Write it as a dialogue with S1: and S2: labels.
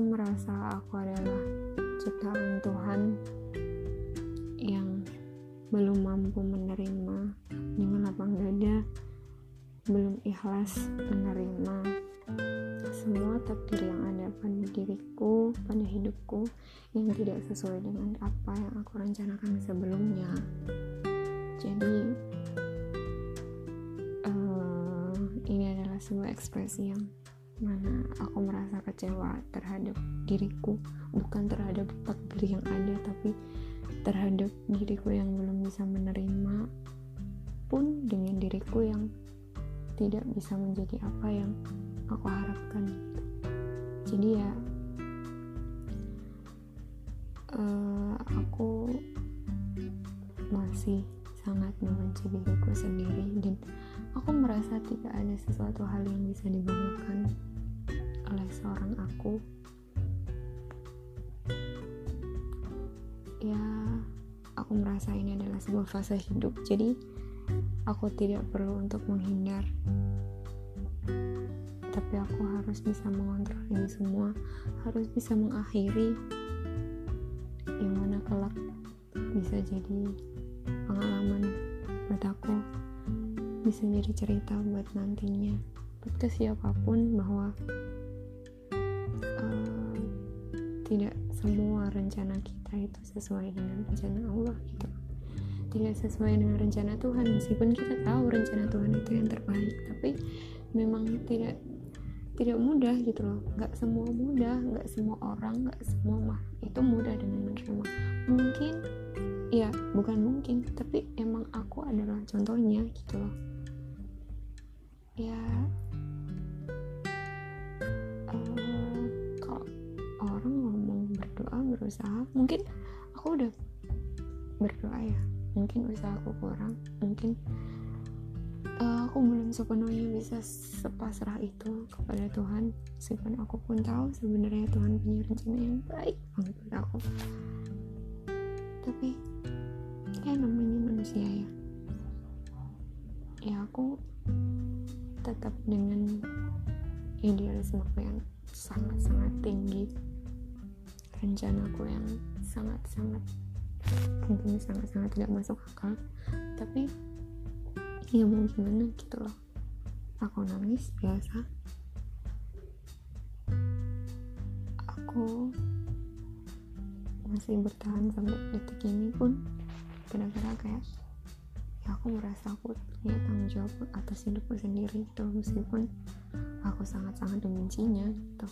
S1: merasa aku adalah ciptaan Tuhan yang belum mampu menerima dengan lapang dada belum ikhlas menerima semua takdir yang ada pada diriku, pada hidupku yang tidak sesuai dengan apa yang aku rencanakan sebelumnya. Jadi uh, ini adalah sebuah ekspresi yang mana aku merasa kecewa terhadap diriku, bukan terhadap takdir yang ada, tapi terhadap diriku yang belum bisa menerima pun dengan diriku yang tidak bisa menjadi apa yang aku harapkan. Jadi ya uh, aku masih membenci diriku sendiri dan aku merasa tidak ada sesuatu hal yang bisa dibanggakan oleh seorang aku. Ya aku merasa ini adalah sebuah fase hidup jadi Aku tidak perlu untuk menghindar, tapi aku harus bisa mengontrol ini semua, harus bisa mengakhiri yang mana kelak bisa jadi pengalaman buat aku, bisa jadi cerita buat nantinya, buat ke siapa pun bahwa uh, tidak semua rencana kita itu sesuai dengan rencana Allah gitu. Tidak sesuai dengan rencana Tuhan. Meskipun kita tahu rencana Tuhan itu yang terbaik tapi memang tidak tidak mudah gitu loh. Nggak semua mudah nggak semua orang nggak semua mah itu mudah dengan menerima. Mungkin ya bukan mungkin tapi contohnya gitu loh. Ya uh, kalau orang ngomong berdoa berusaha mungkin aku udah berdoa ya. Mungkin usahaku kurang mungkin uh, aku belum sepenuhnya bisa sepasrah itu kepada Tuhan. Meskipun aku pun tahu sebenarnya Tuhan punya rencana yang baik banget buat aku. Tapi ya namanya manusia ya ya aku tetap dengan idealisme yang sangat-sangat tinggi. Rencanaku yang sangat-sangat mungkin sangat-sangat tidak masuk akal. Tapi ya mau gimana gitu loh. Aku nangis biasa. Aku masih bertahan sampai detik ini pun. Kadang-kadang kayak aku merasa aku punya tanggung jawab atas hidupku sendiri gitu meskipun aku sangat-sangat membencinya gitu